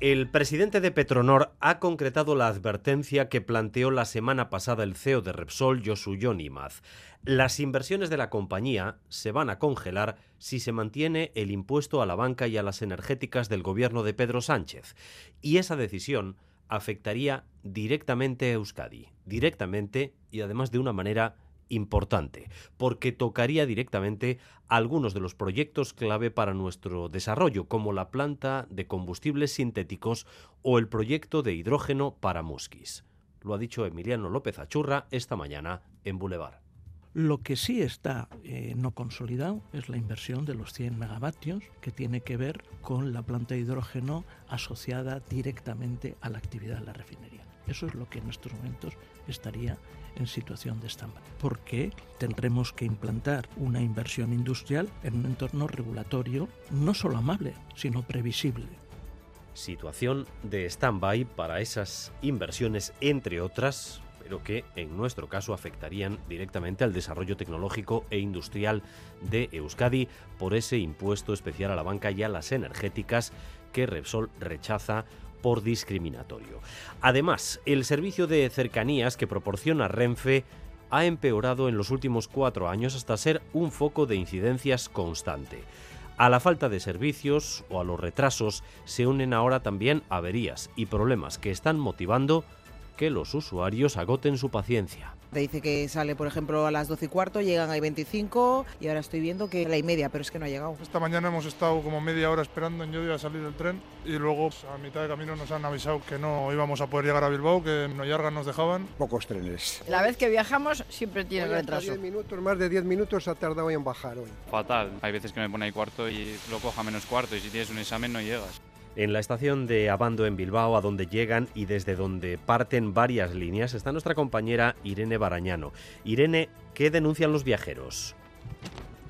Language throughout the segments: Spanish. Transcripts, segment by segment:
el presidente de Petronor ha concretado la advertencia que planteó la semana pasada el CEO de Repsol, Josu Imaz. Las inversiones de la compañía se van a congelar si se mantiene el impuesto a la banca y a las energéticas del gobierno de Pedro Sánchez. Y esa decisión afectaría directamente a Euskadi, directamente y además de una manera importante, porque tocaría directamente algunos de los proyectos clave para nuestro desarrollo, como la planta de combustibles sintéticos o el proyecto de hidrógeno para Musquis. Lo ha dicho Emiliano López Achurra esta mañana en Boulevard. Lo que sí está eh, no consolidado es la inversión de los 100 megavatios que tiene que ver con la planta de hidrógeno asociada directamente a la actividad de la refinería. Eso es lo que en estos momentos estaría en situación de stand porque tendremos que implantar una inversión industrial en un entorno regulatorio no solo amable, sino previsible. Situación de stand-by para esas inversiones, entre otras, pero que en nuestro caso afectarían directamente al desarrollo tecnológico e industrial de Euskadi por ese impuesto especial a la banca y a las energéticas que Repsol rechaza por discriminatorio. Además, el servicio de cercanías que proporciona Renfe ha empeorado en los últimos cuatro años hasta ser un foco de incidencias constante. A la falta de servicios o a los retrasos se unen ahora también averías y problemas que están motivando que los usuarios agoten su paciencia. Te dice que sale, por ejemplo, a las 12 y cuarto, llegan a 25 y ahora estoy viendo que a la y media, pero es que no ha llegado. Esta mañana hemos estado como media hora esperando en Llodio a salir del tren y luego pues, a mitad de camino nos han avisado que no íbamos a poder llegar a Bilbao, que en Noyarga nos dejaban. Pocos trenes. La vez que viajamos siempre tiene retraso. 10 minutos, más de 10 minutos ha tardado en bajar hoy. Fatal. Hay veces que me pone ahí cuarto y lo coja menos cuarto y si tienes un examen no llegas en la estación de Abando en Bilbao, a donde llegan y desde donde parten varias líneas, está nuestra compañera Irene Barañano. Irene, ¿qué denuncian los viajeros?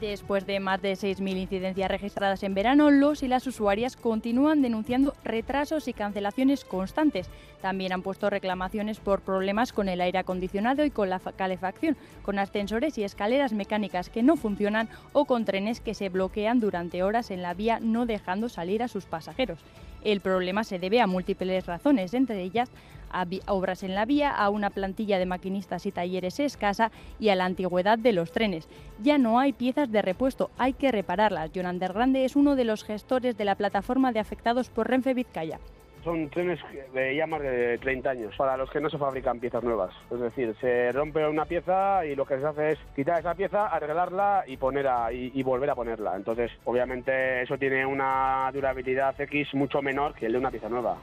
Después de más de 6.000 incidencias registradas en verano, los y las usuarias continúan denunciando retrasos y cancelaciones constantes. También han puesto reclamaciones por problemas con el aire acondicionado y con la calefacción, con ascensores y escaleras mecánicas que no funcionan o con trenes que se bloquean durante horas en la vía no dejando salir a sus pasajeros. El problema se debe a múltiples razones, entre ellas a obras en la vía, a una plantilla de maquinistas y talleres escasa y a la antigüedad de los trenes. Ya no hay piezas de repuesto, hay que repararlas. Jonander Grande es uno de los gestores de la plataforma de afectados por Renfe Vizcaya. Son trenes de ya más de 30 años, para los que no se fabrican piezas nuevas. Es decir, se rompe una pieza y lo que se hace es quitar esa pieza, arreglarla y, poner y volver a ponerla. Entonces, obviamente, eso tiene una durabilidad X mucho menor que el de una pieza nueva.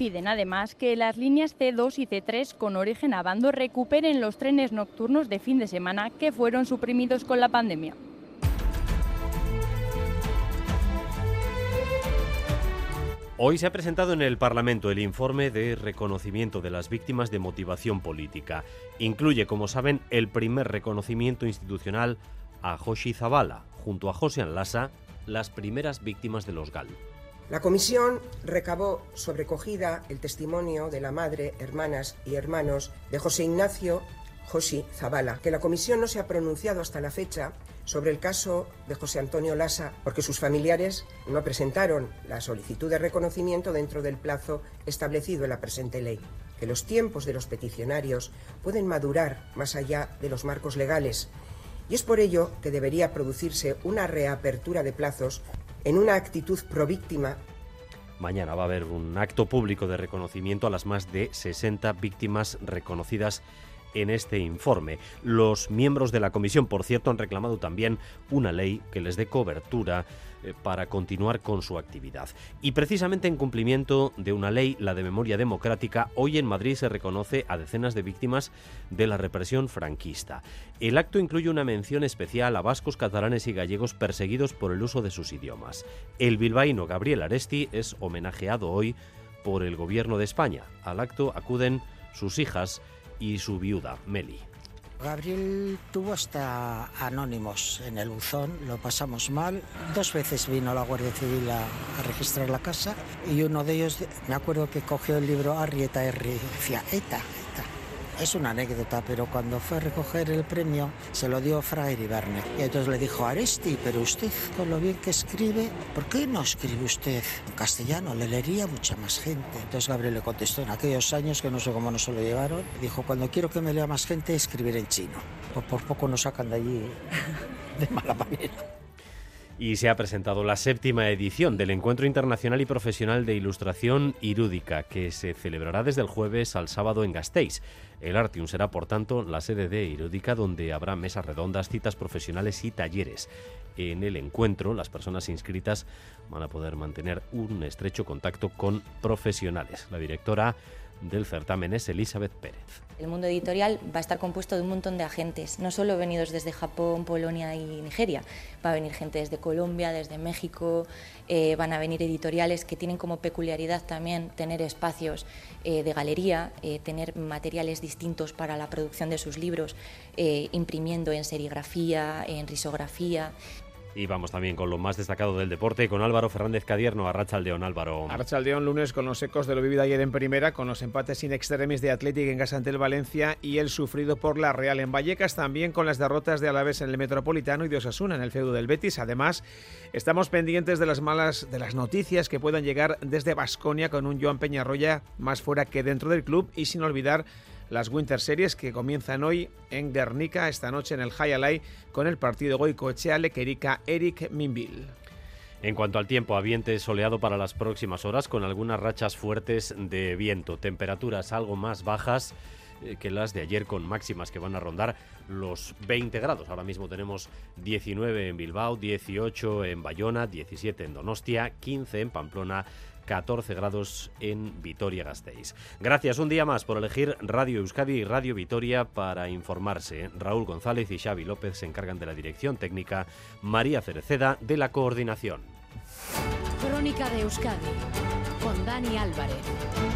Piden además que las líneas C2 y C3 con origen a Bando recuperen los trenes nocturnos de fin de semana que fueron suprimidos con la pandemia. Hoy se ha presentado en el Parlamento el informe de reconocimiento de las víctimas de motivación política. Incluye, como saben, el primer reconocimiento institucional a Joshi Zabala, junto a José Anlasa, las primeras víctimas de los GAL. La comisión recabó sobrecogida el testimonio de la madre, hermanas y hermanos de José Ignacio Josi Zavala, que la comisión no se ha pronunciado hasta la fecha sobre el caso de José Antonio Lasa porque sus familiares no presentaron la solicitud de reconocimiento dentro del plazo establecido en la presente ley. Que los tiempos de los peticionarios pueden madurar más allá de los marcos legales y es por ello que debería producirse una reapertura de plazos en una actitud províctima. Mañana va a haber un acto público de reconocimiento a las más de 60 víctimas reconocidas en este informe. Los miembros de la comisión, por cierto, han reclamado también una ley que les dé cobertura eh, para continuar con su actividad. Y precisamente en cumplimiento de una ley, la de memoria democrática, hoy en Madrid se reconoce a decenas de víctimas de la represión franquista. El acto incluye una mención especial a vascos, catalanes y gallegos perseguidos por el uso de sus idiomas. El bilbaíno Gabriel Aresti es homenajeado hoy por el gobierno de España. Al acto acuden sus hijas y su viuda, Meli. Gabriel tuvo hasta anónimos en el buzón, lo pasamos mal. Dos veces vino la Guardia Civil a, registrar la casa y uno de ellos, me acuerdo que cogió el libro Arrieta R y decía, ETA. Es una anécdota, pero cuando fue a recoger el premio se lo dio Fra Iribarne. Y entonces le dijo, Aresti, pero usted con lo bien que escribe, ¿por qué no escribe usted en castellano? Le leería mucha más gente. Entonces Gabriel le contestó en aquellos años, que no sé cómo nos lo llevaron, dijo, cuando quiero que me lea más gente, escribiré en chino. Pues por poco nos sacan de allí de mala manera y se ha presentado la séptima edición del Encuentro Internacional y Profesional de Ilustración Irúdica, que se celebrará desde el jueves al sábado en Gasteiz. El Artium será, por tanto, la sede de Irúdica, donde habrá mesas redondas, citas profesionales y talleres. En el encuentro, las personas inscritas van a poder mantener un estrecho contacto con profesionales. La directora del certamen es Elizabeth Pérez. El mundo editorial va a estar compuesto de un montón de agentes, no solo venidos desde Japón, Polonia y Nigeria, va a venir gente desde Colombia, desde México, eh, van a venir editoriales que tienen como peculiaridad también tener espacios eh, de galería, eh, tener materiales distintos para la producción de sus libros, imprimiendo en serigrafía, en risografía. Y vamos también con lo más destacado del deporte, con Álvaro Fernández Cadierno, Arrachaldeón, Álvaro. Arrachaldeón, lunes con los ecos de lo vivido ayer en primera, con los empates sin extremis de Atlético en casa ante el Valencia y el sufrido por la Real en Vallecas, también con las derrotas de Alavés en el Metropolitano y de Osasuna en el feudo del Betis. Además, estamos pendientes de las malas, de las noticias que puedan llegar desde Basconia con un Joan Peñarroya más fuera que dentro del club y sin olvidar las Winter Series que comienzan hoy en Guernica, esta noche en el Hayalay, con el partido Goicoechea Lequerica Eric Minville. En cuanto al tiempo, ambiente soleado para las próximas horas con algunas rachas fuertes de viento, temperaturas algo más bajas eh, que las de ayer con máximas que van a rondar los 20 grados. Ahora mismo tenemos 19 en Bilbao, 18 en Bayona, 17 en Donostia, 15 en Pamplona, 14 grados en Vitoria-Gasteiz. Gracias un día más por elegir Radio Euskadi y Radio Vitoria para informarse. Raúl González y Xavi López se encargan de la dirección técnica, María Cereceda de la coordinación. Crónica de Euskadi con Dani Álvarez.